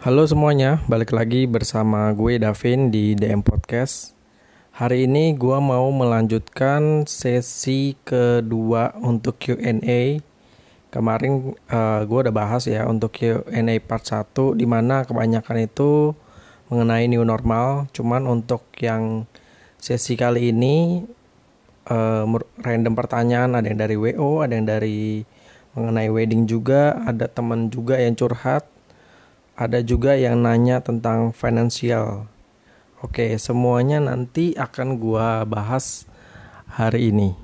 Halo semuanya, balik lagi bersama gue Davin di DM Podcast. Hari ini gue mau melanjutkan sesi kedua untuk Q&A. Kemarin uh, gue udah bahas ya untuk Q&A part 1 di mana kebanyakan itu mengenai new normal. Cuman untuk yang sesi kali ini uh, random pertanyaan ada yang dari WO, ada yang dari mengenai wedding juga, ada teman juga yang curhat ada juga yang nanya tentang finansial. Oke, semuanya nanti akan gua bahas hari ini.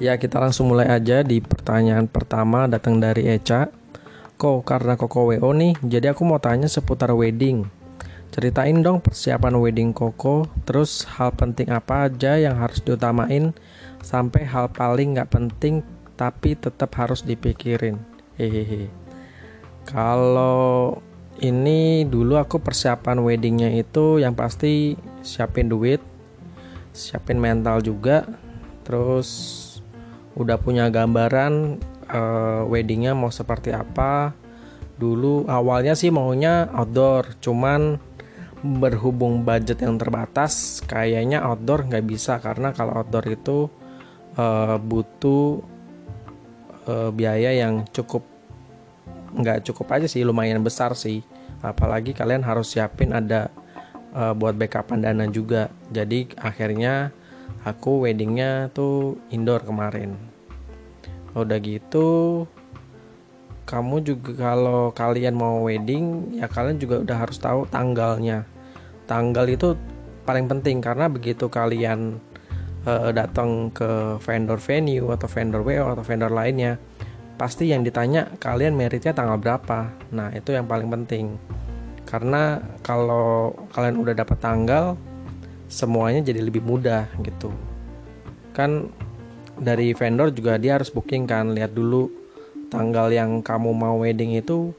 Ya, kita langsung mulai aja di pertanyaan pertama datang dari Eca. Kok karena Koko WO nih, jadi aku mau tanya seputar wedding. Ceritain dong persiapan wedding Koko, terus hal penting apa aja yang harus diutamain, sampai hal paling nggak penting tapi tetap harus dipikirin. Hehehe. Kalau ini dulu aku persiapan weddingnya itu yang pasti siapin duit, siapin mental juga, terus udah punya gambaran uh, weddingnya mau seperti apa. Dulu awalnya sih maunya outdoor cuman berhubung budget yang terbatas kayaknya outdoor nggak bisa karena kalau outdoor itu uh, butuh uh, biaya yang cukup nggak cukup aja sih lumayan besar sih. Apalagi kalian harus siapin ada uh, buat backupan dana juga. Jadi akhirnya aku weddingnya tuh indoor kemarin udah gitu kamu juga kalau kalian mau wedding ya kalian juga udah harus tahu tanggalnya. Tanggal itu paling penting karena begitu kalian uh, datang ke vendor venue atau vendor WO atau vendor lainnya pasti yang ditanya kalian meritnya tanggal berapa. Nah itu yang paling penting. Karena kalau kalian udah dapat tanggal semuanya jadi lebih mudah gitu. Kan dari vendor juga dia harus booking kan. Lihat dulu tanggal yang kamu mau wedding itu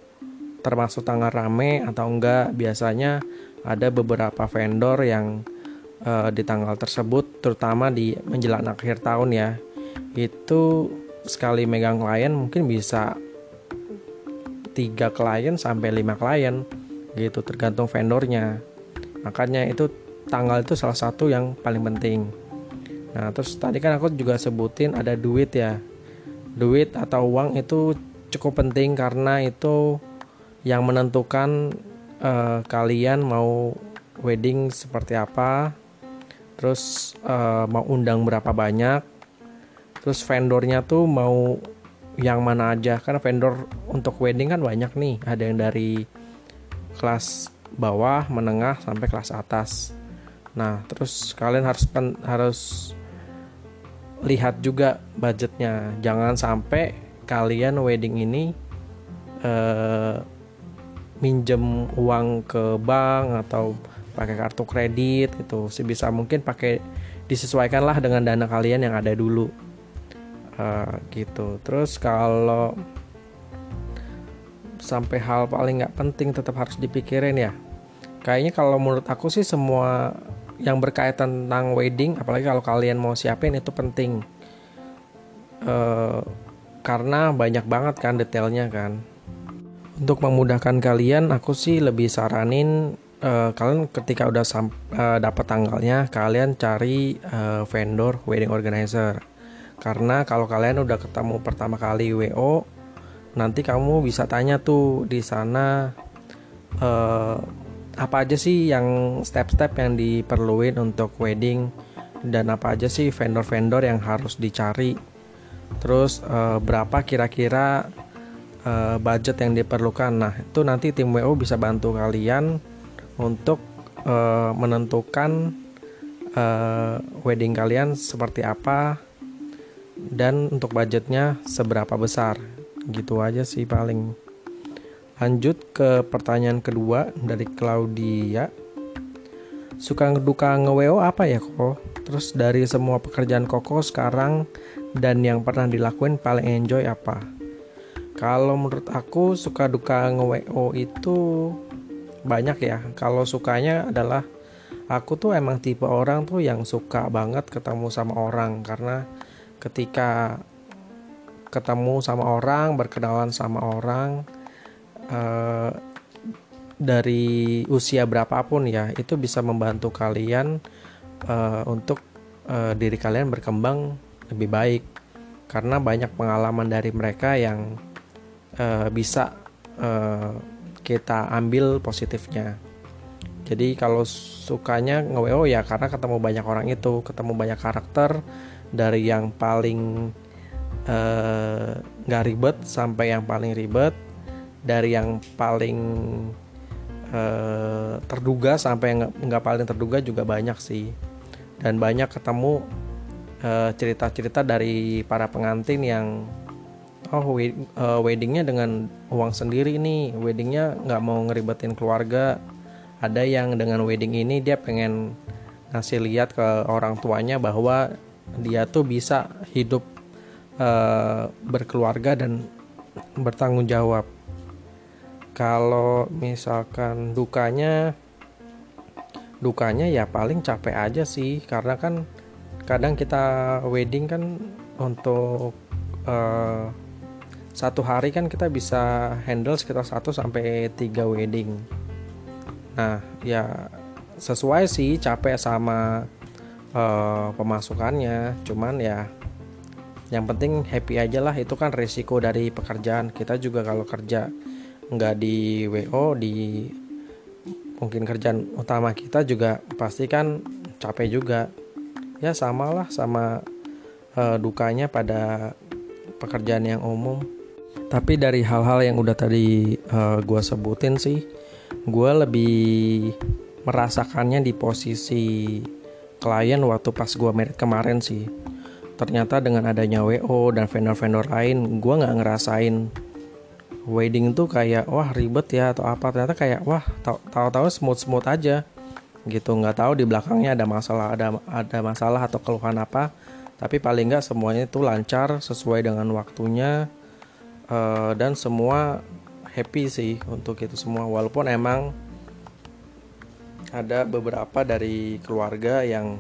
termasuk tanggal rame atau enggak. Biasanya ada beberapa vendor yang uh, di tanggal tersebut terutama di menjelang akhir tahun ya itu sekali megang klien mungkin bisa tiga klien sampai lima klien gitu tergantung vendornya. Makanya itu tanggal itu salah satu yang paling penting Nah, terus tadi kan aku juga sebutin ada duit ya. Duit atau uang itu cukup penting karena itu yang menentukan uh, kalian mau wedding seperti apa. Terus uh, mau undang berapa banyak. Terus vendornya tuh mau yang mana aja karena vendor untuk wedding kan banyak nih. Ada yang dari kelas bawah, menengah sampai kelas atas. Nah, terus kalian harus pen, harus lihat juga budgetnya. Jangan sampai kalian wedding ini uh, minjem uang ke bank atau pakai kartu kredit gitu. Sebisa mungkin pakai disesuaikanlah dengan dana kalian yang ada dulu. Uh, gitu. Terus kalau sampai hal paling nggak penting tetap harus dipikirin ya. Kayaknya kalau menurut aku sih semua yang berkaitan tentang wedding apalagi kalau kalian mau siapin itu penting. Uh, karena banyak banget kan detailnya kan. Untuk memudahkan kalian aku sih lebih saranin uh, kalian ketika udah uh, dapat tanggalnya kalian cari uh, vendor wedding organizer. Karena kalau kalian udah ketemu pertama kali WO nanti kamu bisa tanya tuh di sana uh, apa aja sih yang step-step yang diperluin untuk wedding? Dan apa aja sih vendor-vendor yang harus dicari? Terus uh, berapa kira-kira uh, budget yang diperlukan? Nah itu nanti tim WO bisa bantu kalian untuk uh, menentukan uh, wedding kalian seperti apa dan untuk budgetnya seberapa besar. Gitu aja sih paling Lanjut ke pertanyaan kedua dari Claudia. Suka duka nge-WO apa ya kok? Terus dari semua pekerjaan Koko sekarang dan yang pernah dilakuin paling enjoy apa? Kalau menurut aku suka duka nge-WO itu banyak ya kalau sukanya adalah aku tuh emang tipe orang tuh yang suka banget ketemu sama orang karena ketika ketemu sama orang berkenalan sama orang uh, dari usia berapapun ya itu bisa membantu kalian uh, untuk uh, diri kalian berkembang lebih baik karena banyak pengalaman dari mereka yang uh, bisa uh, kita ambil positifnya. Jadi kalau sukanya nge-WO ya karena ketemu banyak orang itu, ketemu banyak karakter dari yang paling nggak uh, ribet sampai yang paling ribet, dari yang paling uh, terduga sampai yang nggak paling terduga juga banyak sih, dan banyak ketemu cerita-cerita uh, dari para pengantin yang oh uh, weddingnya dengan uang sendiri nih. Weddingnya nggak mau ngeribetin keluarga. Ada yang dengan wedding ini dia pengen ngasih lihat ke orang tuanya bahwa dia tuh bisa hidup uh, berkeluarga dan bertanggung jawab kalau misalkan dukanya dukanya ya paling capek aja sih. Karena kan kadang kita wedding kan untuk uh, satu hari kan kita bisa handle sekitar 1 sampai 3 wedding. Nah, ya sesuai sih capek sama uh, pemasukannya, cuman ya yang penting happy aja lah. Itu kan resiko dari pekerjaan. Kita juga kalau kerja nggak di WO di mungkin kerjaan utama kita juga pasti kan capek juga. Ya samalah sama uh, dukanya pada pekerjaan yang umum. Tapi dari hal-hal yang udah tadi uh, eh, gue sebutin sih gue lebih merasakannya di posisi klien waktu pas gue merit kemarin sih. Ternyata dengan adanya WO dan vendor-vendor lain gue nggak ngerasain wedding tuh kayak wah ribet ya atau apa. Ternyata kayak wah tahu-tahu smooth-smooth aja gitu. Nggak tahu di belakangnya ada masalah ada ada masalah atau keluhan apa. Tapi paling nggak semuanya itu lancar sesuai dengan waktunya uh, dan semua happy sih untuk itu semua. Walaupun emang ada beberapa dari keluarga yang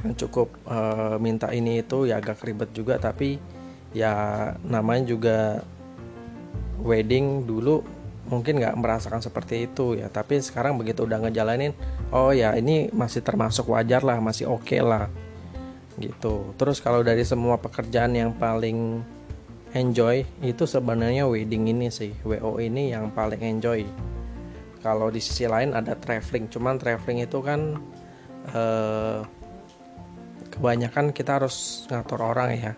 yang cukup uh, minta ini itu ya agak ribet juga. Tapi ya namanya juga wedding dulu mungkin nggak merasakan seperti itu ya. Tapi sekarang begitu udah ngejalanin oh ya ini masih termasuk wajar lah masih oke okay lah gitu. Terus kalau dari semua pekerjaan yang paling enjoy itu sebenarnya wedding ini sih. WO ini yang paling enjoy. Kalau di sisi lain ada traveling cuman traveling itu kan eh, kebanyakan kita harus ngatur orang ya.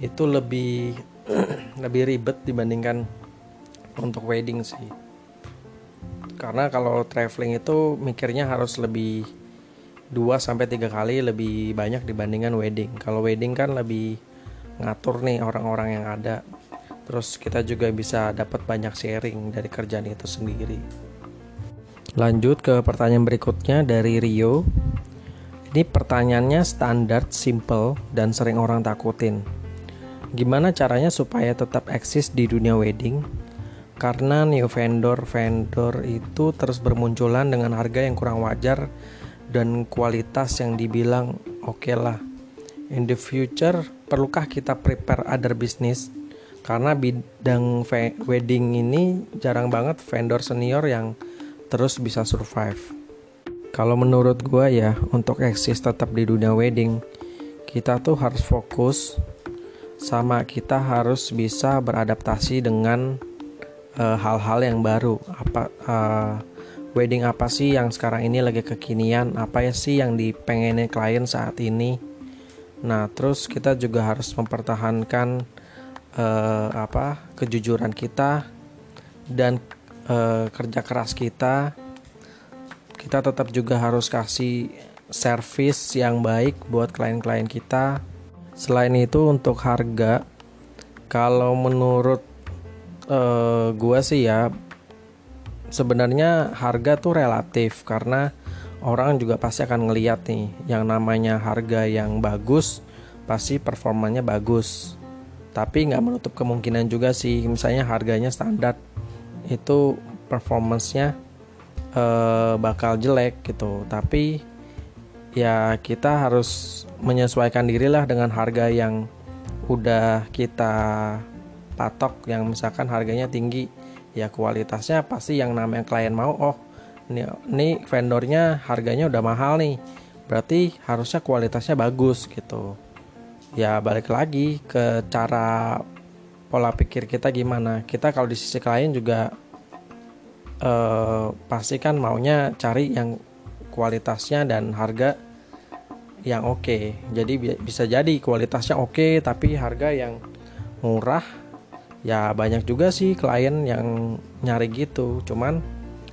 Itu lebih lebih ribet dibandingkan untuk wedding sih. Karena kalau traveling itu mikirnya harus lebih 2 sampai tiga kali lebih banyak dibandingkan wedding. Kalau wedding kan lebih ngatur nih orang-orang yang ada. Terus kita juga bisa dapat banyak sharing dari kerjaan itu sendiri. Lanjut ke pertanyaan berikutnya dari Rio. Ini pertanyaannya standar, simple, dan sering orang takutin gimana caranya supaya tetap eksis di dunia wedding? Karena new vendor-vendor itu terus bermunculan dengan harga yang kurang wajar dan kualitas yang dibilang oke okay lah. In the future perlukah kita prepare other business? Karena bidang wedding ini jarang banget vendor senior yang terus bisa survive. Kalau menurut gue ya untuk eksis tetap di dunia wedding kita tuh harus fokus sama kita harus bisa beradaptasi dengan eh, hal-hal uh, yang baru apa uh, wedding apa sih yang sekarang ini lagi kekinian apa ya sih yang dipengenin klien saat ini Nah, terus kita juga harus mempertahankan uh, apa kejujuran kita dan uh, kerja keras kita. Kita tetap juga harus kasih service yang baik buat klien-klien kita. Selain itu untuk harga, kalau menurut uh, gua sih ya sebenarnya harga tuh relatif karena orang juga pasti akan ngeliat nih yang namanya harga yang bagus pasti performanya bagus. Tapi nggak menutup kemungkinan juga sih misalnya harganya standar itu performancenya uh, bakal jelek gitu. Tapi ya kita harus menyesuaikan diri lah dengan harga yang udah kita patok. Yang misalkan harganya tinggi ya kualitasnya pasti yang namanya klien mau? Oh ini, ini vendornya harganya udah mahal nih. Berarti harusnya kualitasnya bagus gitu. Ya balik lagi ke cara pola pikir kita gimana. Kita kalau di sisi klien juga eh, pasti kan maunya cari yang kualitasnya dan harga yang oke. Okay. jadi bisa jadi kualitasnya oke okay, tapi harga yang murah ya banyak juga sih klien yang nyari gitu. Cuman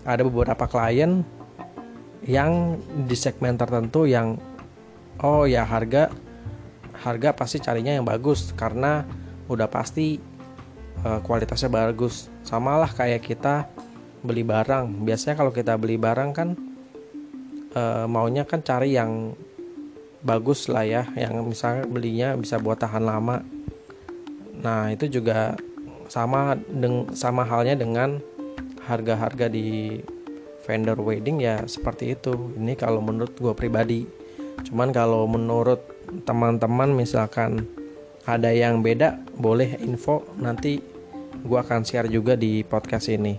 ada beberapa klien yang di segmen tertentu yang oh ya harga harga pasti carinya yang bagus karena udah pasti uh, kualitasnya bagus. Sama lah kayak kita beli barang. Biasanya kalau kita beli barang kan uh, maunya kan cari yang bagus lah ya yang misalnya belinya bisa buat tahan lama. Nah itu juga sama deng sama halnya dengan harga-harga di vendor wedding ya seperti itu. Ini kalau menurut gue pribadi. Cuman kalau menurut teman-teman misalkan ada yang beda boleh info nanti gue akan share juga di podcast ini.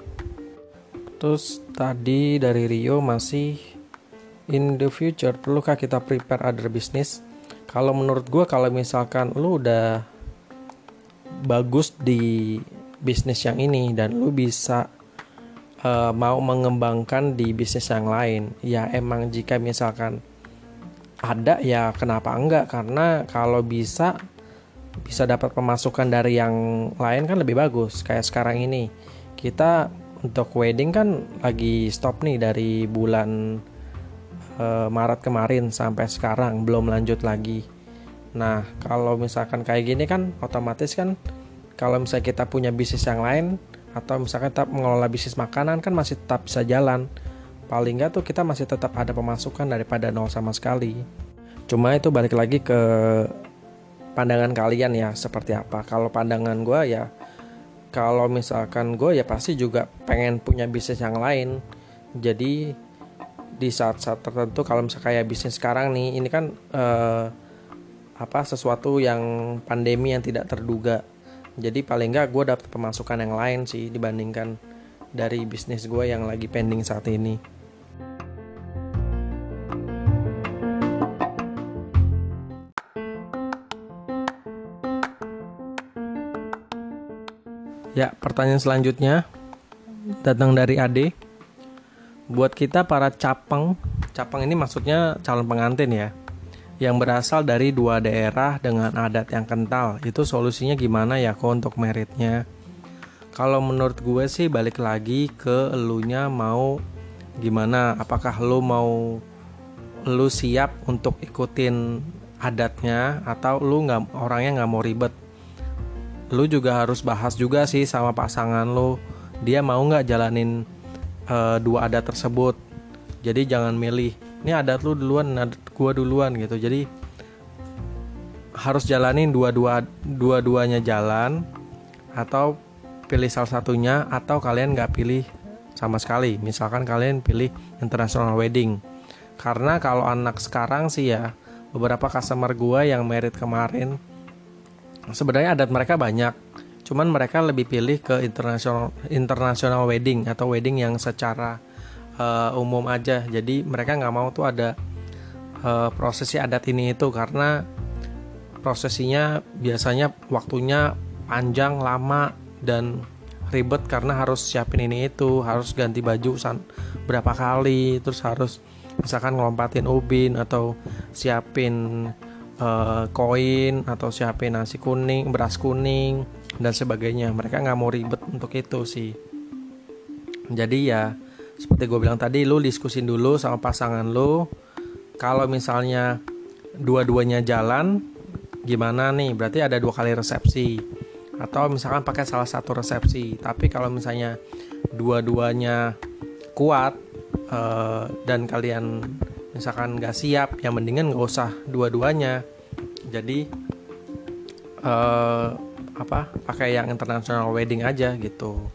Terus tadi dari Rio masih in the future perlukah kita prepare other business? Kalau menurut gue kalau misalkan lu udah bagus di bisnis yang ini dan lu bisa uh, mau mengembangkan di bisnis yang lain ya emang jika misalkan ada ya kenapa enggak? Karena kalau bisa bisa dapat pemasukan dari yang lain kan lebih bagus. Kayak sekarang ini kita untuk wedding kan lagi stop nih dari bulan uh, Maret kemarin sampai sekarang belum lanjut lagi. Nah kalau misalkan kayak gini kan otomatis kan kalau misalnya kita punya bisnis yang lain atau misalkan tetap mengelola bisnis makanan kan masih tetap bisa jalan. Paling nggak tuh kita masih tetap ada pemasukan daripada nol sama sekali. Cuma itu balik lagi ke pandangan kalian ya seperti apa. Kalau pandangan gue ya kalau misalkan gue ya pasti juga pengen punya bisnis yang lain. Jadi di saat-saat tertentu kalau misalnya kayak bisnis sekarang nih ini kan eh, apa sesuatu yang pandemi yang tidak terduga jadi paling nggak gue dapet pemasukan yang lain sih dibandingkan dari bisnis gue yang lagi pending saat ini Ya, pertanyaan selanjutnya datang dari Ade. Buat kita para capeng, capeng ini maksudnya calon pengantin ya, yang berasal dari dua daerah dengan adat yang kental. Itu solusinya gimana ya kok untuk meritnya? Kalau menurut gue sih balik lagi ke elunya mau gimana? Apakah lu mau lu siap untuk ikutin adatnya atau lu nggak orangnya nggak mau ribet lu juga harus bahas juga sih sama pasangan lu dia mau nggak jalanin uh, dua adat tersebut. Jadi jangan milih ini adat lu duluan adat gua duluan gitu. Jadi harus jalanin dua-dua dua-duanya jalan atau pilih salah satunya atau kalian nggak pilih sama sekali. Misalkan kalian pilih international wedding. Karena kalau anak sekarang sih ya beberapa customer gua yang merit kemarin sebenarnya adat mereka banyak cuman mereka lebih pilih ke international international wedding atau wedding yang secara uh, umum aja. Jadi mereka nggak mau tuh ada uh, prosesi adat ini itu karena prosesinya biasanya waktunya panjang lama dan ribet karena harus siapin ini itu harus ganti baju san berapa kali terus harus misalkan ngelompatin ubin atau siapin Eh, koin uh, atau siapin nasi kuning, beras kuning dan sebagainya. Mereka nggak mau ribet untuk itu sih. Jadi ya seperti gue bilang tadi, lu diskusin dulu sama pasangan lu. Kalau misalnya dua-duanya jalan, gimana nih? Berarti ada dua kali resepsi. Atau misalkan pakai salah satu resepsi. Tapi kalau misalnya dua-duanya kuat uh, dan kalian misalkan nggak siap ya mendingan nggak usah dua-duanya jadi uh, apa pakai yang international wedding aja gitu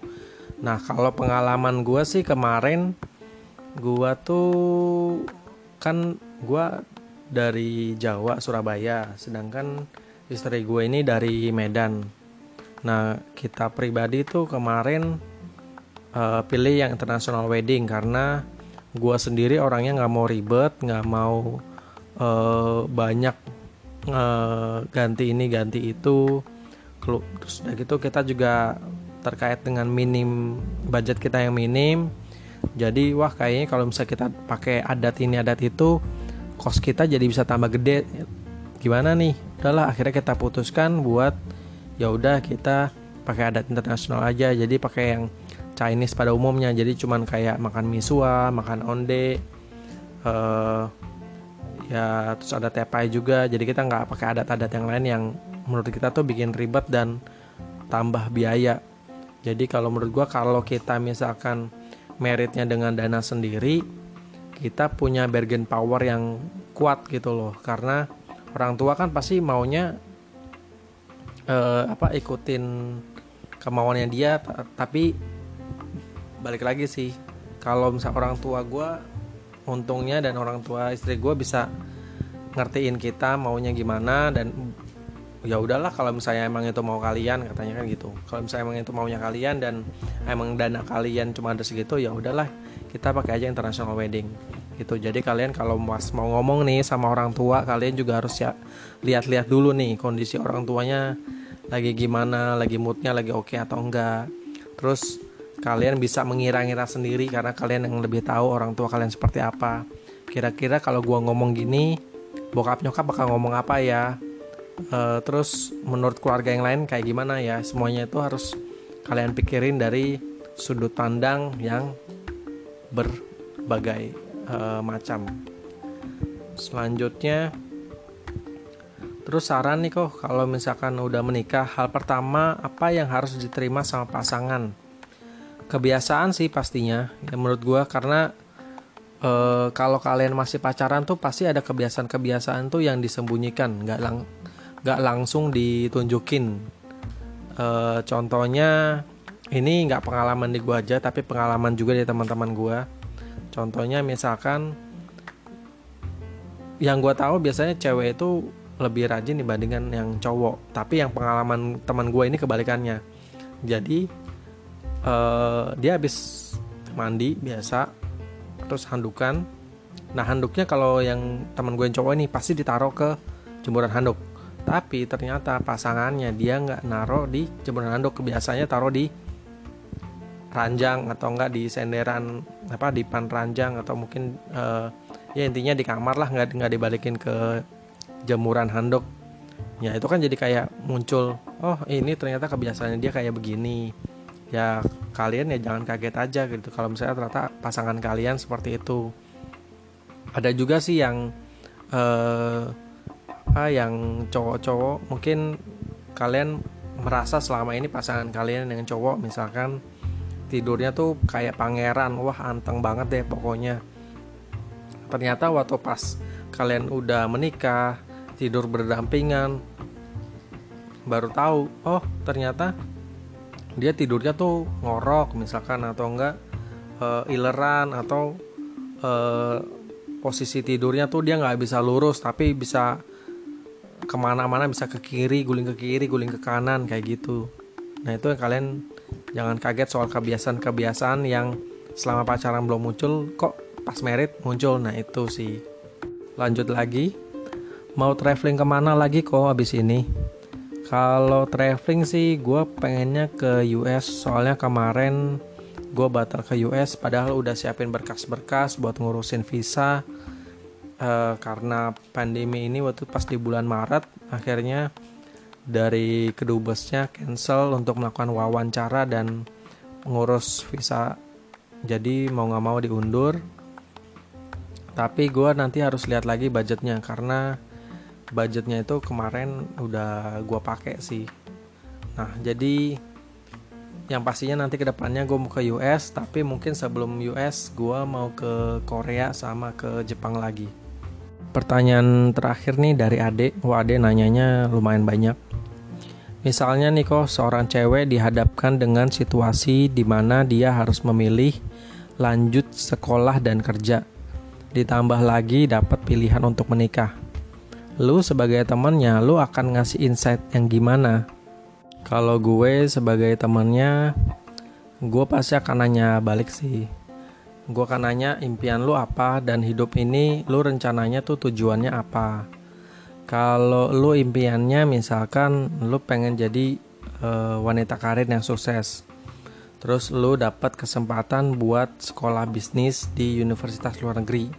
Nah kalau pengalaman gue sih kemarin gue tuh kan gue dari Jawa Surabaya, sedangkan istri gue ini dari Medan. Nah kita pribadi tuh kemarin uh, pilih yang international wedding karena gue sendiri orangnya nggak mau ribet, nggak mau uh, banyak uh, ganti ini ganti itu. Terus udah gitu kita juga terkait dengan minim budget kita yang minim. Jadi wah kayaknya kalau misalnya kita pakai adat ini adat itu kos kita jadi bisa tambah gede. Gimana nih? Udahlah akhirnya kita putuskan buat ya udah kita pakai adat internasional aja. Jadi pakai yang Chinese pada umumnya. Jadi cuman kayak makan misua makan onde uh, ya terus ada tepai juga. Jadi kita nggak pakai adat-adat yang lain yang menurut kita tuh bikin ribet dan tambah biaya jadi kalau menurut gue kalau kita misalkan meritnya dengan dana sendiri, kita punya bargain power yang kuat gitu loh. Karena orang tua kan pasti maunya uh, apa ikutin kemauannya dia, tapi balik lagi sih kalau misal orang tua gue untungnya dan orang tua istri gue bisa ngertiin kita maunya gimana dan ya udahlah kalau misalnya emang itu mau kalian katanya kan gitu. Kalau misalnya emang itu maunya kalian dan emang dana kalian cuma ada segitu ya udahlah kita pakai aja international wedding. Gitu. Jadi kalian kalau mas mau ngomong nih sama orang tua kalian juga harus ya lihat-lihat dulu nih kondisi orang tuanya lagi gimana lagi moodnya lagi oke okay atau enggak. Terus kalian bisa mengira-ngira sendiri karena kalian yang lebih tahu orang tua kalian seperti apa. Kira-kira kalau gua ngomong gini bokap nyokap bakal ngomong apa ya uh, terus menurut keluarga yang lain kayak gimana ya? Semuanya itu harus kalian pikirin dari sudut pandang yang berbagai uh, macam. Selanjutnya terus saran nih kok kalau misalkan udah menikah hal pertama apa yang harus diterima sama pasangan? Kebiasaan sih pastinya ya menurut gue karena e, kalau kalian masih pacaran tuh pasti ada kebiasaan-kebiasaan tuh yang disembunyikan nggak lang nggak langsung ditunjukin. E, contohnya ini nggak pengalaman di gua aja tapi pengalaman juga di teman-teman gua. Contohnya misalkan yang gua tahu biasanya cewek itu lebih rajin dibandingkan yang cowok. Tapi yang pengalaman teman gua ini kebalikannya. Jadi e, dia habis mandi biasa terus handukan nah handuknya kalau yang teman gue yang cowok ini pasti ditaruh ke jemuran handuk tapi ternyata pasangannya dia nggak naruh di jemuran handuk biasanya taruh di ranjang atau enggak di senderan apa di pan ranjang atau mungkin uh, ya intinya di kamar lah nggak nggak dibalikin ke jemuran handuk. Ya itu kan jadi kayak muncul oh ini ternyata kebiasaannya dia kayak begini. Ya kalian ya jangan kaget aja gitu. Kalau misalnya ternyata pasangan kalian seperti itu. Ada juga sih yang uh, apa yang cowok-cowok mungkin kalian merasa selama ini pasangan kalian yang cowok misalkan tidurnya tuh kayak pangeran wah anteng banget deh pokoknya. Ternyata waktu pas kalian udah menikah tidur berdampingan baru tahu oh ternyata dia tidurnya tuh ngorok misalkan atau enggak uh, ileran atau uh, posisi tidurnya tuh dia nggak bisa lurus tapi bisa ke mana-mana bisa ke kiri guling ke kiri guling ke kanan kayak gitu. Nah itu yang kalian jangan kaget soal kebiasaan-kebiasaan yang selama pacaran belum muncul kok pas merit muncul. Nah itu sih. Lanjut lagi. Mau traveling ke mana lagi kok abis ini? Kalau traveling sih gue pengennya ke US soalnya kemarin gue batal ke US padahal udah siapin berkas-berkas buat ngurusin visa uh, karena pandemi ini waktu pas di bulan Maret akhirnya dari kedubesnya cancel untuk melakukan wawancara dan ngurus visa. Jadi mau nggak mau diundur. Tapi gue nanti harus lihat lagi budgetnya karena budgetnya itu kemarin udah gue pakai sih. Nah jadi yang pastinya nanti ke depannya gue mau ke US tapi mungkin sebelum US gue mau ke Korea sama ke Jepang lagi Pertanyaan terakhir nih dari Ade. Wah Ade nanyanya lumayan banyak. Misalnya nih kok seorang cewek dihadapkan dengan situasi di mana dia harus memilih lanjut sekolah dan kerja. Ditambah lagi dapat pilihan untuk menikah. Lu sebagai temannya, lu akan ngasih insight yang gimana? Kalau gue sebagai temannya, gue pasti akan nanya balik sih. Gue akan nanya impian lu apa? Dan hidup ini lu rencananya tuh tujuannya apa? Kalau lu impiannya misalkan lu pengen jadi uh, wanita karir yang sukses. Terus lu dapat kesempatan buat sekolah bisnis di universitas luar negeri.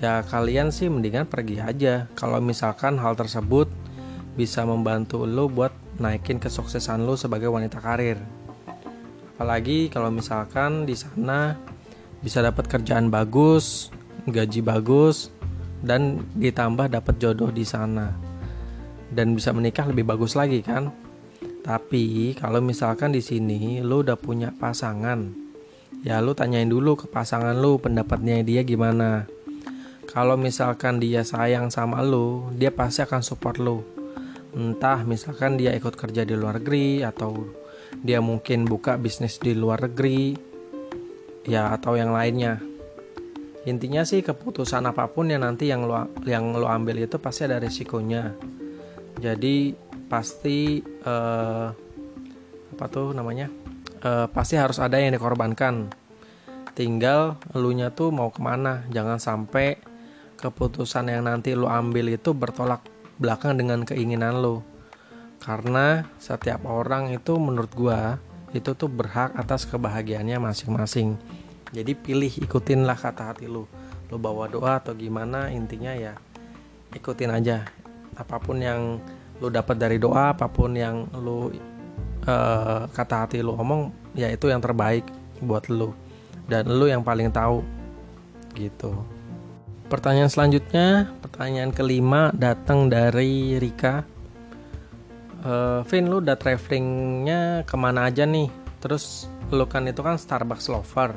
Ya kalian sih mendingan pergi aja. Kalau misalkan hal tersebut bisa membantu lu buat naikin kesuksesan lu sebagai wanita karir. Apalagi kalau misalkan di sana bisa dapat kerjaan bagus gaji bagus dan ditambah dapat jodoh di sana. Dan bisa menikah lebih bagus lagi kan? Tapi kalau misalkan di sini lu udah punya pasangan ya lu tanyain dulu ke pasangan lu pendapatnya dia gimana. Kalau misalkan dia sayang sama lu dia pasti akan support lu. Entah misalkan dia ikut kerja di luar negeri atau dia mungkin buka bisnis di luar negeri ya atau yang lainnya. Intinya sih keputusan apa pun yang nanti yang lo yang lo ambil itu pasti ada risikonya. Jadi pasti uh, apa tuh namanya? Uh, pasti harus ada yang dikorbankan. Tinggal elunya tuh mau ke mana. Jangan sampai keputusan yang nanti lo ambil itu bertolak belakang dengan keinginan lo. Karena setiap orang itu menurut gua itu tuh berhak atas kebahagiaannya masing-masing. Jadi pilih ikutinlah kata hati lu. Lu bawa doa atau gimana intinya ya ikutin aja. Apa pun yang lu dapat dari doa apa pun yang lu uh, kata hati lu omong ya itu yang terbaik buat lu. Dan lu yang paling tahu. Gitu. Pertanyaan selanjutnya pertanyaan kelima datang dari Rika uh, Vin lu udah travelingnya ke mana aja nih terus lu kan itu kan Starbucks lover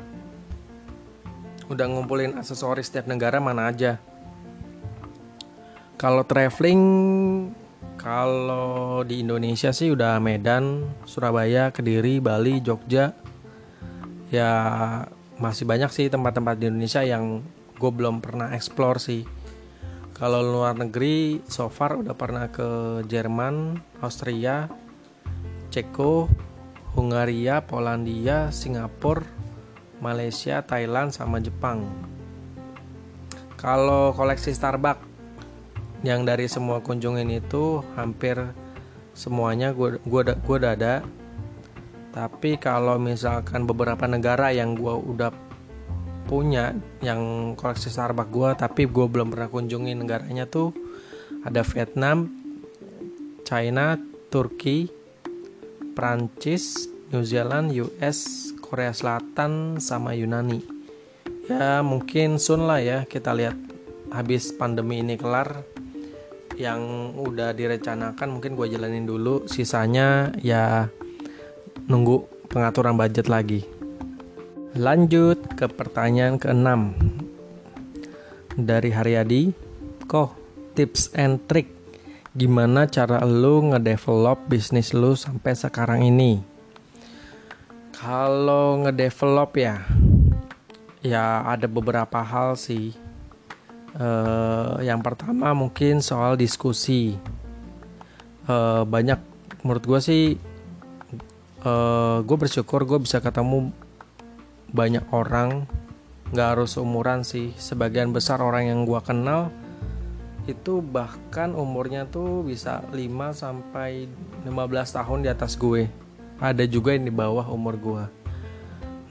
udah ngumpulin aksesoris setiap negara mana aja kalau traveling kalau di Indonesia sih udah Medan, Surabaya, Kediri, Bali, Jogja. Ya masih banyak sih tempat-tempat di Indonesia yang gue belum pernah explore sih. Kalau luar negeri, so far udah pernah ke Jerman, Austria, Ceko, Hungaria, Polandia, Singapura, Malaysia, Thailand, sama Jepang. Kalau koleksi Starbucks yang dari semua kunjungin itu hampir semuanya gue gua gua udah ada. Tapi kalau misalkan beberapa negara yang gue udah punya yang koleksi Starbucks gue tapi gue belum pernah kunjungi negaranya tuh ada Vietnam, China, Turki, Prancis, New Zealand, US, Korea Selatan sama Yunani. Ya mungkin soon lah ya kita lihat habis pandemi ini kelar. Yang udah direncanakan mungkin gue jalanin dulu. Sisanya ya nunggu pengaturan budget lagi lanjut ke pertanyaan keenam dari Haryadi kok tips and trick gimana cara lu ngedevelop bisnis lu sampai sekarang ini kalau ngedevelop ya, ya ada beberapa hal sih. Uh, yang pertama mungkin soal diskusi. Uh, banyak menurut gue sih, uh, gue bersyukur gue bisa ketemu banyak orang. Gak harus umuran sih. Sebagian besar orang yang gue kenal itu bahkan umurnya tuh bisa 5 sampai 15 tahun di atas gue ada juga yang di bawah umur gue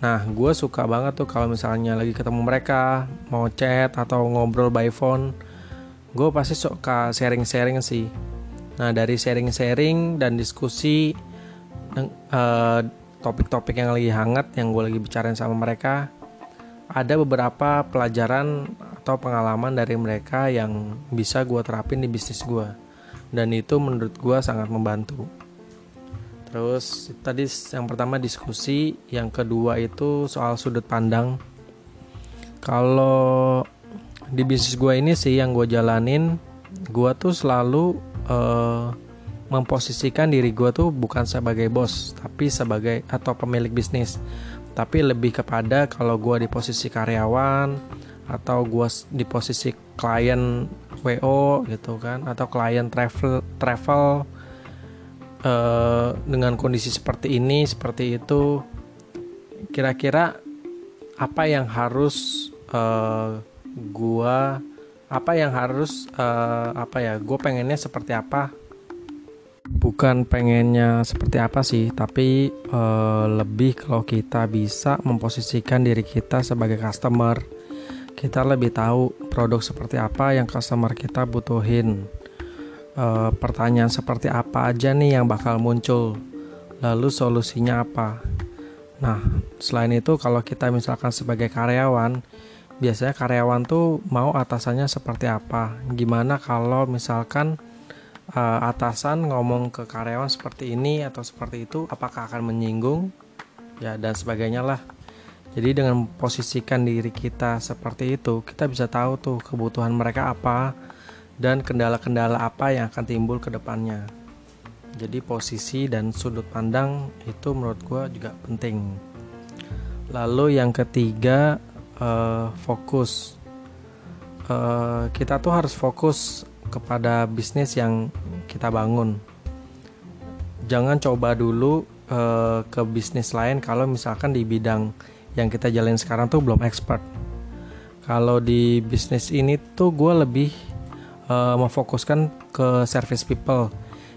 nah gue suka banget tuh kalau misalnya lagi ketemu mereka mau chat atau ngobrol by phone gue pasti suka sharing-sharing sih nah dari sharing-sharing dan diskusi uh, topik-topik yang lagi hangat yang gue lagi bicarain sama mereka ada beberapa pelajaran atau pengalaman dari mereka yang bisa gue terapin di bisnis gue dan itu menurut gue sangat membantu Terus tadi yang pertama diskusi, yang kedua itu soal sudut pandang. Kalau di bisnis gue ini sih yang gue jalanin, gue tuh selalu uh, memposisikan diri gue tuh bukan sebagai bos tapi sebagai atau pemilik bisnis. Tapi lebih kepada kalau gue di posisi karyawan atau gue di posisi klien WO gitu kan atau klien travel travel uh, dengan kondisi seperti ini seperti itu kira-kira apa yang harus uh, gua apa yang harus uh, apa ya gue pengennya seperti apa bukan pengennya seperti apa sih tapi uh, lebih kalau kita bisa memposisikan diri kita sebagai customer. Kita lebih tahu produk seperti apa yang customer kita butuhin. Uh, pertanyaan seperti apa aja nih yang bakal muncul? Lalu solusinya apa? Nah selain itu kalau kita misalkan sebagai karyawan biasanya karyawan tuh mau atasannya seperti apa? Gimana kalau misalkan uh, atasan ngomong ke karyawan seperti ini atau seperti itu apakah akan menyinggung? Ya dan sebagainya lah. Jadi dengan posisikan diri kita seperti itu kita bisa tahu tuh kebutuhan mereka apa dan kendala-kendala apa yang akan timbul ke depannya. Jadi posisi dan sudut pandang itu menurut gue juga penting. Lalu yang ketiga uh, fokus. Uh, kita tuh harus fokus kepada bisnis yang kita bangun. Jangan coba dulu uh, ke bisnis lain kalau misalkan di bidang yang kita jalin sekarang tuh belum expert. Kalau di bisnis ini tuh gue lebih uh, memfokuskan ke service people.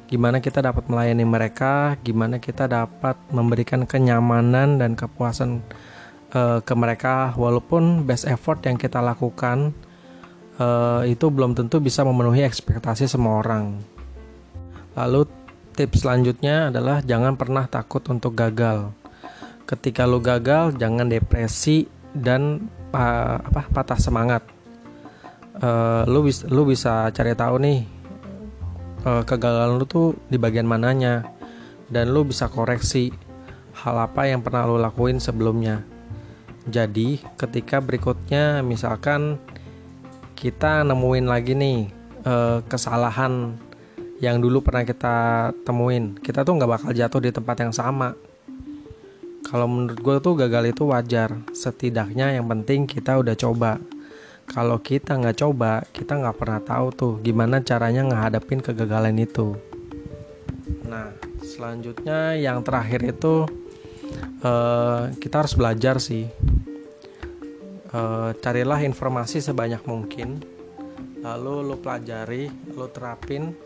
Gimana kita dapat melayani mereka gimana kita dapat memberikan kenyamanan dan kepuasan uh, ke mereka. Walaupun best effort yang kita lakukan uh, itu belum tentu bisa memenuhi ekspektasi semua orang. Lalu tips selanjutnya adalah jangan pernah takut untuk gagal. Ketika lu gagal jangan depresi dan uh, apa patah semangat. Uh, lu bisa lu bisa cari tahu nih uh, kegagalan lu tuh di bagian mananya dan lu bisa koreksi hal apa yang pernah lu lakuin sebelumnya jadi ketika berikutnya misalkan kita nemuin lagi nih uh, kesalahan yang dulu pernah kita temuin, kita tuh nggak bakal jatuh di tempat yang sama. Kalau menurut gue tuh gagal itu wajar. Setidaknya yang penting kita udah coba. Kalau kita nggak coba, kita nggak pernah tahu tuh gimana caranya ngehadapin kegagalan itu. Nah, selanjutnya yang terakhir itu uh, kita harus belajar sih uh, carilah informasi sebanyak mungkin. Lalu lo pelajari lo terapin.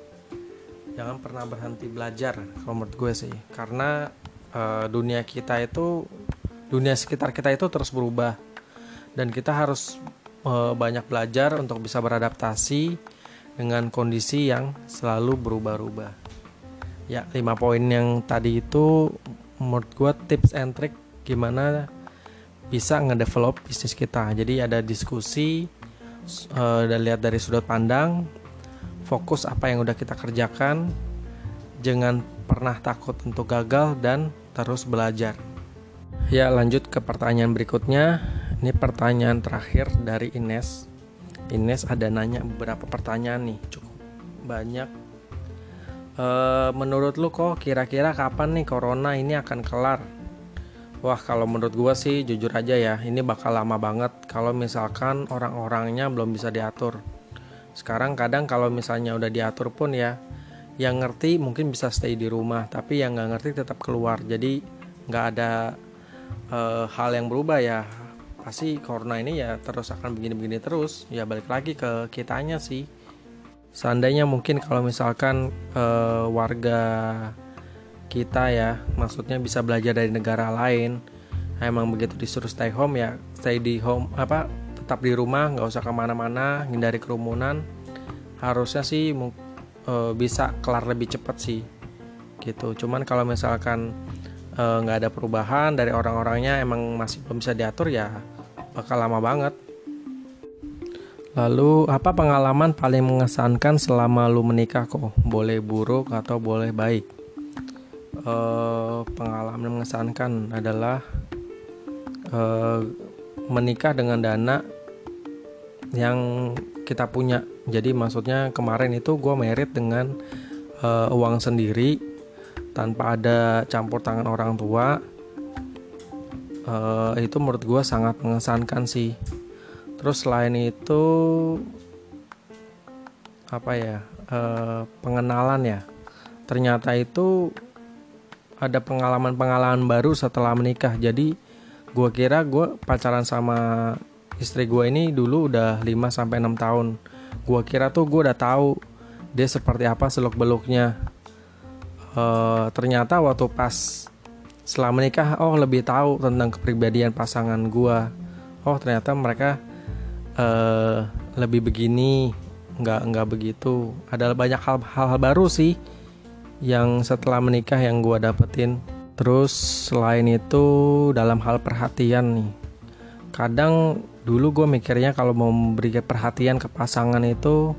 Jangan pernah berhenti belajar kalau menurut gue sih. Karena uh, dunia kita itu dunia sekitar kita itu terus berubah. Dan kita harus uh, banyak belajar untuk bisa beradaptasi dengan kondisi yang selalu berubah-ubah. Ya lima poin yang tadi itu menurut gue tips and trick gimana bisa ngedevelop bisnis kita. Jadi ada diskusi uh, lihat dari sudut pandang, fokus apa yang udah kita kerjakan, jangan pernah takut untuk gagal dan terus belajar. Ya lanjut ke pertanyaan berikutnya. Ini pertanyaan terakhir dari Ines. Ines ada nanya beberapa pertanyaan nih, cukup banyak. Uh, menurut lu kok kira-kira kapan nih corona ini akan kelar? Wah kalau menurut gue sih jujur aja ya ini bakal lama banget kalau misalkan orang-orangnya belum bisa diatur. Sekarang kadang kalau misalnya udah diatur pun ya yang ngerti mungkin bisa stay di rumah tapi yang nggak ngerti tetap keluar. Jadi nggak ada uh, hal yang berubah ya pasti corona ini ya terus akan begini-begini terus ya balik lagi ke kitanya sih. Seandainya mungkin kalau misalkan uh, warga kita ya. Maksudnya bisa belajar dari negara lain. Emang begitu disuruh stay home ya stay di home apa tetap di rumah nggak usah ke mana-mana hindari kerumunan. Harusnya sih e, bisa kelar lebih cepat sih gitu. Cuman kalau misalkan e, nggak e, ada perubahan dari orang-orangnya emang masih belum bisa diatur ya bakal lama banget. Lalu apa pengalaman paling mengesankan selama lu menikah kok? Boleh buruk atau boleh baik? Uh, pengalaman mengesankan adalah uh, menikah dengan dana yang kita punya. Jadi maksudnya kemarin itu gue merit dengan uh, uang sendiri tanpa ada campur tangan orang tua. Uh, itu menurut gue sangat mengesankan sih. Terus selain itu apa ya uh, pengenalan ya. Ternyata itu ada pengalaman-pengalaman baru setelah menikah. Jadi gue kira gue pacaran sama istri gue ini dulu udah 5 sampai 6 tahun. Gue kira tuh gue udah tahu dia seperti apa seluk beluknya uh, ternyata waktu pas setelah menikah oh lebih tahu tentang kepribadian pasangan gue oh ternyata mereka uh, lebih begini. Nggak nggak begitu. Ada banyak hal-hal baru sih yang setelah menikah yang gue dapetin. Terus selain itu dalam hal perhatian nih kadang dulu gue mikirnya kalau mau memberi perhatian ke pasangan itu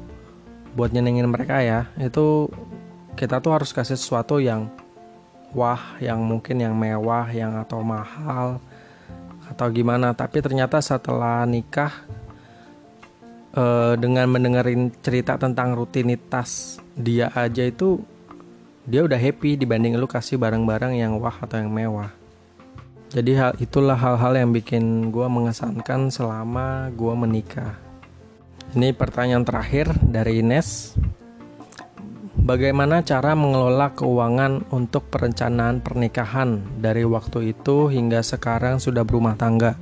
buat nyenengin mereka ya itu kita tuh harus kasih sesuatu yang wah yang mungkin yang mewah yang atau mahal atau gimana. Tapi ternyata setelah nikah eh, dengan mendengarin cerita tentang rutinitas dia aja itu dia udah happy dibanding lu kasih barang-barang yang wah atau yang mewah jadi hal itulah hal-hal yang bikin gue mengesankan selama gue menikah ini pertanyaan terakhir dari Ines Bagaimana cara mengelola keuangan untuk perencanaan pernikahan dari waktu itu hingga sekarang sudah berumah tangga?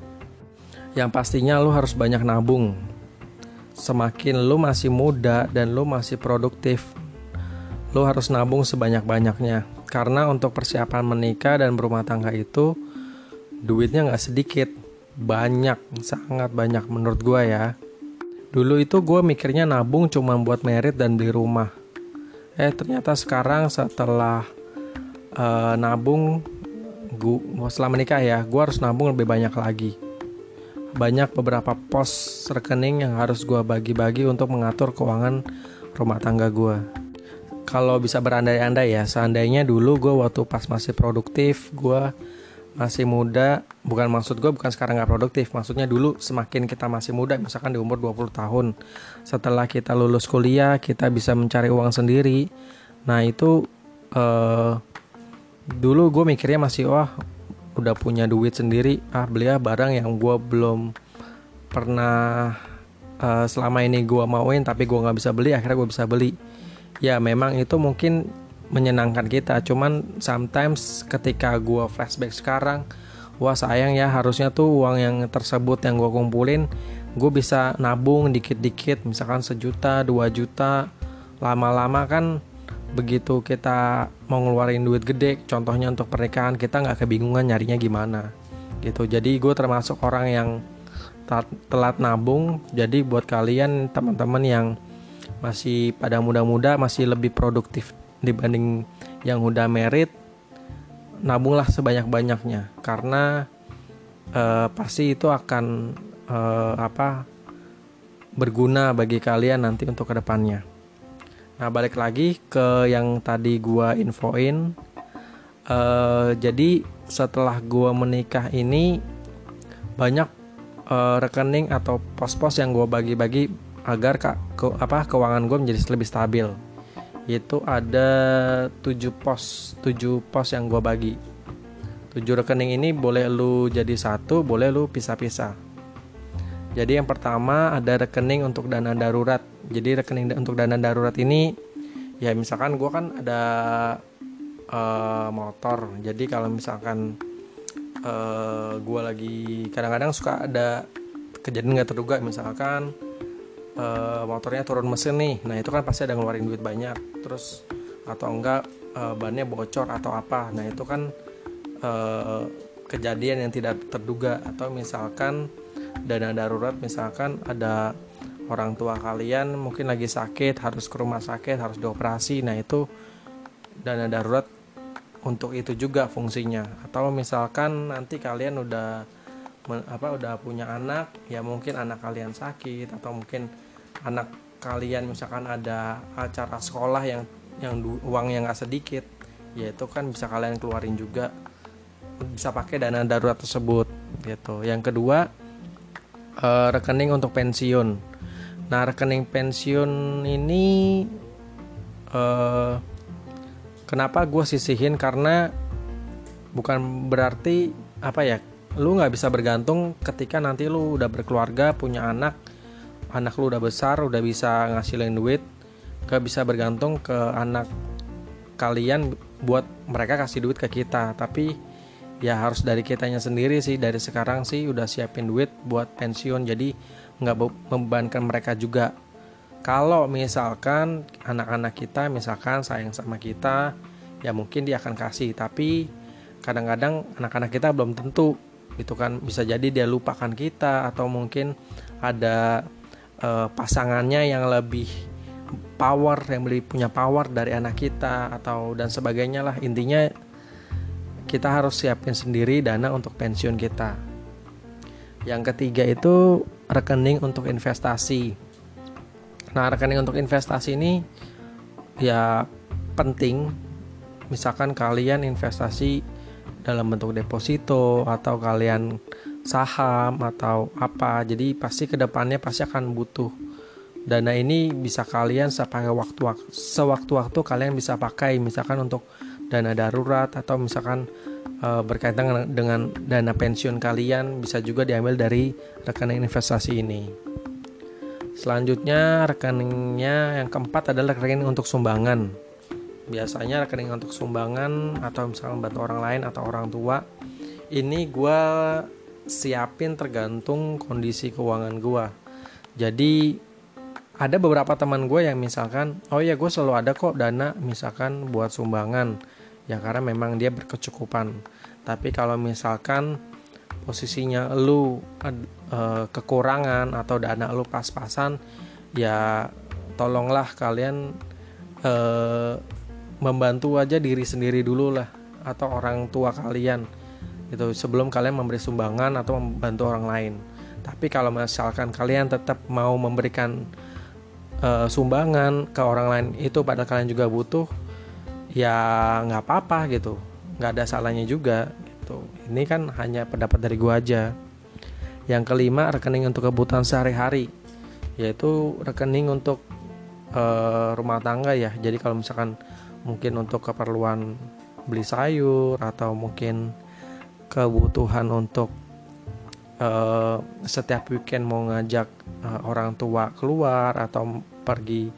Yang pastinya lo harus banyak nabung. Semakin lo masih muda dan lo masih produktif, lo harus nabung sebanyak-banyaknya. Karena untuk persiapan menikah dan berumah tangga itu duitnya nggak sedikit, banyak, sangat banyak menurut gue ya. Dulu itu gue mikirnya nabung cuma buat merit dan beli rumah eh ternyata sekarang setelah uh, nabung gua setelah menikah ya gue harus nabung lebih banyak lagi banyak beberapa pos rekening yang harus gue bagi-bagi untuk mengatur keuangan rumah tangga gue kalau bisa berandai-andai ya seandainya dulu gue waktu pas masih produktif gue masih muda bukan maksud gue bukan sekarang nggak produktif maksudnya dulu semakin kita masih muda misalkan di umur 20 tahun setelah kita lulus kuliah kita bisa mencari uang sendiri. Nah itu uh, dulu gue mikirnya masih wah udah punya duit sendiri ah beli ya barang yang gue belum pernah uh, selama ini gue mauin tapi gue nggak bisa beli akhirnya gue bisa beli ya memang itu mungkin menyenangkan kita. Cuman sometimes ketika gue flashback sekarang wah sayang ya harusnya tuh uang yang tersebut yang gue kumpulin gue bisa nabung dikit-dikit. Misalkan sejuta dua juta lama-lama kan begitu kita mau ngeluarin duit gede contohnya untuk pernikahan kita nggak kebingungan nyarinya gimana gitu. Jadi gue termasuk orang yang telat nabung. Jadi buat kalian teman-teman yang masih pada muda-muda masih lebih produktif dibanding yang udah merit nabunglah sebanyak-banyaknya karena uh, pasti itu akan uh, apa berguna bagi kalian nanti untuk ke depannya. Nah balik lagi ke yang tadi gua infoin. Uh, jadi setelah gua menikah ini banyak rekening atau pos-pos yang gua bagi-bagi agar kak ke, apa keuangan gue menjadi lebih stabil. Itu ada 7 pos 7 pos yang gue bagi. 7 rekening ini boleh lu jadi satu boleh lu pisah-pisah. Jadi yang pertama ada rekening untuk dana darurat. Jadi rekening untuk dana darurat ini ya misalkan gue kan ada uh, motor. Jadi kalau misalkan uh, eh, gue lagi kadang-kadang suka ada kejadian nggak terduga misalkan uh, motornya turun mesin nih. Nah itu kan pasti ada ngeluarin duit banyak. Terus atau enggak uh, bannya bocor atau apa. Nah itu kan uh, kejadian yang tidak terduga. Atau misalkan dana darurat misalkan ada orang tua kalian mungkin lagi sakit harus ke rumah sakit harus dioperasi. Nah itu dana darurat untuk itu juga fungsinya. Atau misalkan nanti kalian udah apa udah punya anak ya mungkin anak kalian sakit atau mungkin anak kalian misalkan ada acara sekolah yang yang uang yang gak sedikit ya itu kan bisa kalian keluarin juga. Bisa pakai dana darurat tersebut gitu. Yang kedua uh, rekening untuk pensiun. Nah rekening pensiun ini uh, kenapa gue sisihin? Karena bukan berarti apa ya lu nggak bisa bergantung ketika nanti lu udah berkeluarga punya anak anak lu udah besar udah bisa ngasilin duit gak bisa bergantung ke anak kalian buat mereka kasih duit ke kita. Tapi ya harus dari kitanya sendiri sih dari sekarang sih udah siapin duit buat pensiun jadi nggak membebankan mereka juga. Kalau misalkan anak-anak kita misalkan sayang sama kita ya mungkin dia akan kasih. Tapi kadang-kadang anak-anak kita belum tentu itu kan. Bisa jadi dia lupakan kita atau mungkin ada uh, pasangannya yang lebih power yang lebih punya power dari anak kita atau dan sebagainya lah intinya kita harus siapin sendiri dana untuk pensiun kita. Yang ketiga itu rekening untuk investasi. Nah, rekening untuk investasi ini ya penting. Misalkan kalian investasi dalam bentuk deposito atau kalian saham atau apa. Jadi pasti ke depannya pasti akan butuh dana ini bisa kalian sepakai waktu sewaktu-waktu kalian bisa pakai misalkan untuk dana darurat atau misalkan e, berkaitan dengan dana pensiun kalian bisa juga diambil dari rekening investasi ini. Selanjutnya rekeningnya yang keempat adalah rekening untuk sumbangan. Biasanya rekening untuk sumbangan atau misalkan bantu orang lain atau orang tua ini gue siapin tergantung kondisi keuangan gue. Jadi ada beberapa teman gue yang misalkan oh ya gue selalu ada kok dana misalkan buat sumbangan. Ya karena memang dia berkecukupan. Tapi kalau misalkan posisinya lu uh, kekurangan atau dana lu pas-pasan ya tolonglah kalian uh, membantu aja diri sendiri dulu lah atau orang tua kalian itu sebelum kalian memberi sumbangan atau membantu orang lain. Tapi kalau misalkan kalian tetap mau memberikan uh, sumbangan ke orang lain itu pada kalian juga butuh ya nggak apa-apa gitu. Nggak ada salahnya juga gitu. Ini kan hanya pendapat dari gua aja. Yang kelima rekening untuk kebutuhan sehari-hari. Yaitu rekening untuk uh, rumah tangga ya. Jadi kalau misalkan mungkin untuk keperluan beli sayur atau mungkin kebutuhan untuk uh, setiap weekend mau ngajak uh, orang tua keluar atau pergi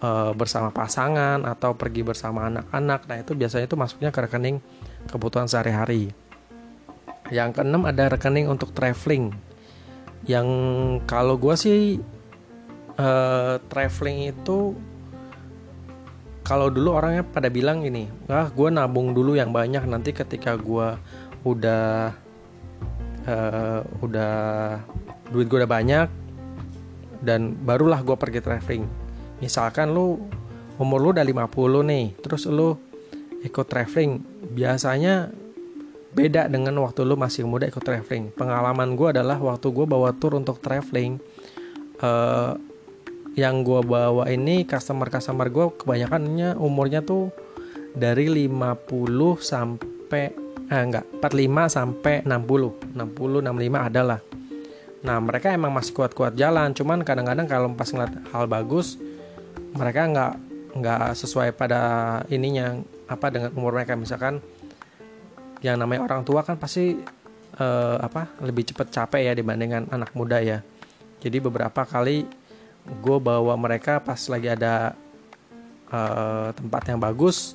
uh, bersama pasangan atau pergi bersama anak-anak. Nah, itu biasanya itu masuknya ke rekening kebutuhan sehari-hari. Yang keenam ada rekening untuk traveling. Yang kalau gue sih uh, traveling itu kalau dulu orangnya pada bilang gini, ah gue nabung dulu yang banyak nanti ketika gue udah uh, udah duit gue udah banyak dan barulah gue pergi traveling. Misalkan lu umur lu udah 50 nih terus lu ikut traveling biasanya beda dengan waktu lu masih muda ikut traveling. Pengalaman gue adalah waktu gue bawa tour untuk traveling. Uh, yang gue bawa ini customer customer gue kebanyakannya umurnya tuh dari 50 sampai eh enggak. 45 sampai 60 60 65 adalah nah mereka emang masih kuat-kuat jalan. Cuman kadang-kadang kalau pas ngeliat hal bagus mereka nggak nggak sesuai pada ininya apa dengan umur mereka. Misalkan yang namanya orang tua kan pasti uh, apa lebih cepat capek ya dibandingkan anak muda ya. Jadi beberapa kali gue bawa mereka pas lagi ada uh, tempat yang bagus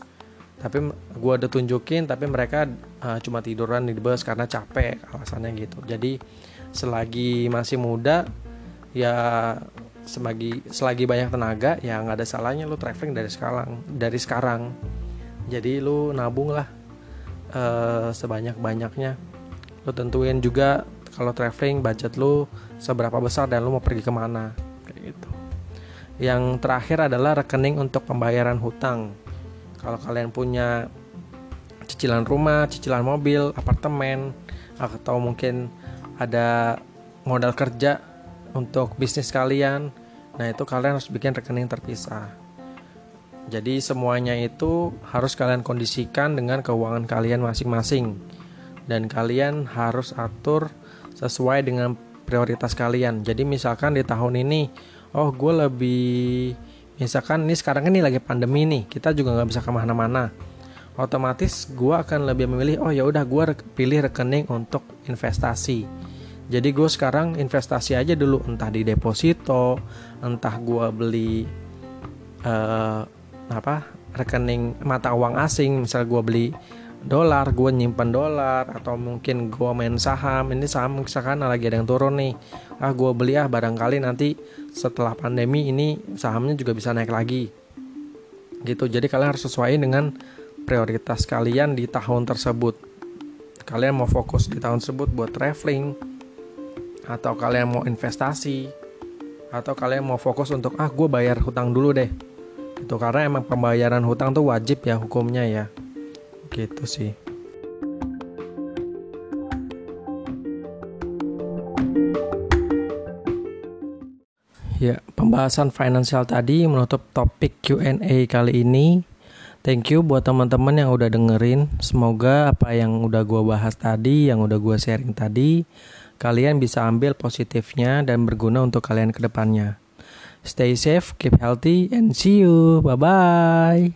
tapi gue udah tunjukin tapi mereka uh, cuma tiduran di bus karena capek alasannya gitu. Jadi selagi masih muda ya selagi selagi banyak tenaga ya nggak ada salahnya lu traveling dari sekarang dari sekarang. Jadi lu nabung lah uh, sebanyak banyaknya lu tentuin juga kalau traveling budget lu seberapa besar dan lu mau pergi ke mana kayak gitu. Yang terakhir adalah rekening untuk pembayaran hutang kalau kalian punya cicilan rumah cicilan mobil apartemen atau mungkin ada modal kerja untuk bisnis kalian. Nah, itu kalian harus bikin rekening terpisah. Jadi semuanya itu harus kalian kondisikan dengan keuangan kalian masing-masing. Dan kalian harus atur sesuai dengan prioritas kalian. Jadi misalkan di tahun ini, oh gue lebih misalkan ini sekarang ini lagi pandemi nih kita juga nggak bisa ke mana-mana. Otomatis gue akan lebih memilih oh ya udah gue re pilih rekening untuk investasi. Jadi gue sekarang investasi aja dulu entah di deposito entah gue beli uh, apa rekening mata uang asing misal gue beli dolar gue nyimpan dolar atau mungkin gue main saham. Ini saham misalkan lagi ada yang turun nih. Ah gue beli ah barangkali nanti setelah pandemi ini sahamnya juga bisa naik lagi. Gitu. Jadi kalian harus sesuai dengan prioritas kalian di tahun tersebut. Kalian mau fokus di tahun tersebut buat traveling atau kalian mau investasi atau kalian mau fokus untuk ah gue bayar hutang dulu deh. Itu karena emang pembayaran hutang tuh wajib ya hukumnya ya gitu sih Ya, pembahasan finansial tadi menutup topik Q&A kali ini. Thank you buat teman-teman yang udah dengerin. Semoga apa yang udah gue bahas tadi, yang udah gue sharing tadi, kalian bisa ambil positifnya dan berguna untuk kalian ke depannya. Stay safe, keep healthy, and see you. Bye-bye.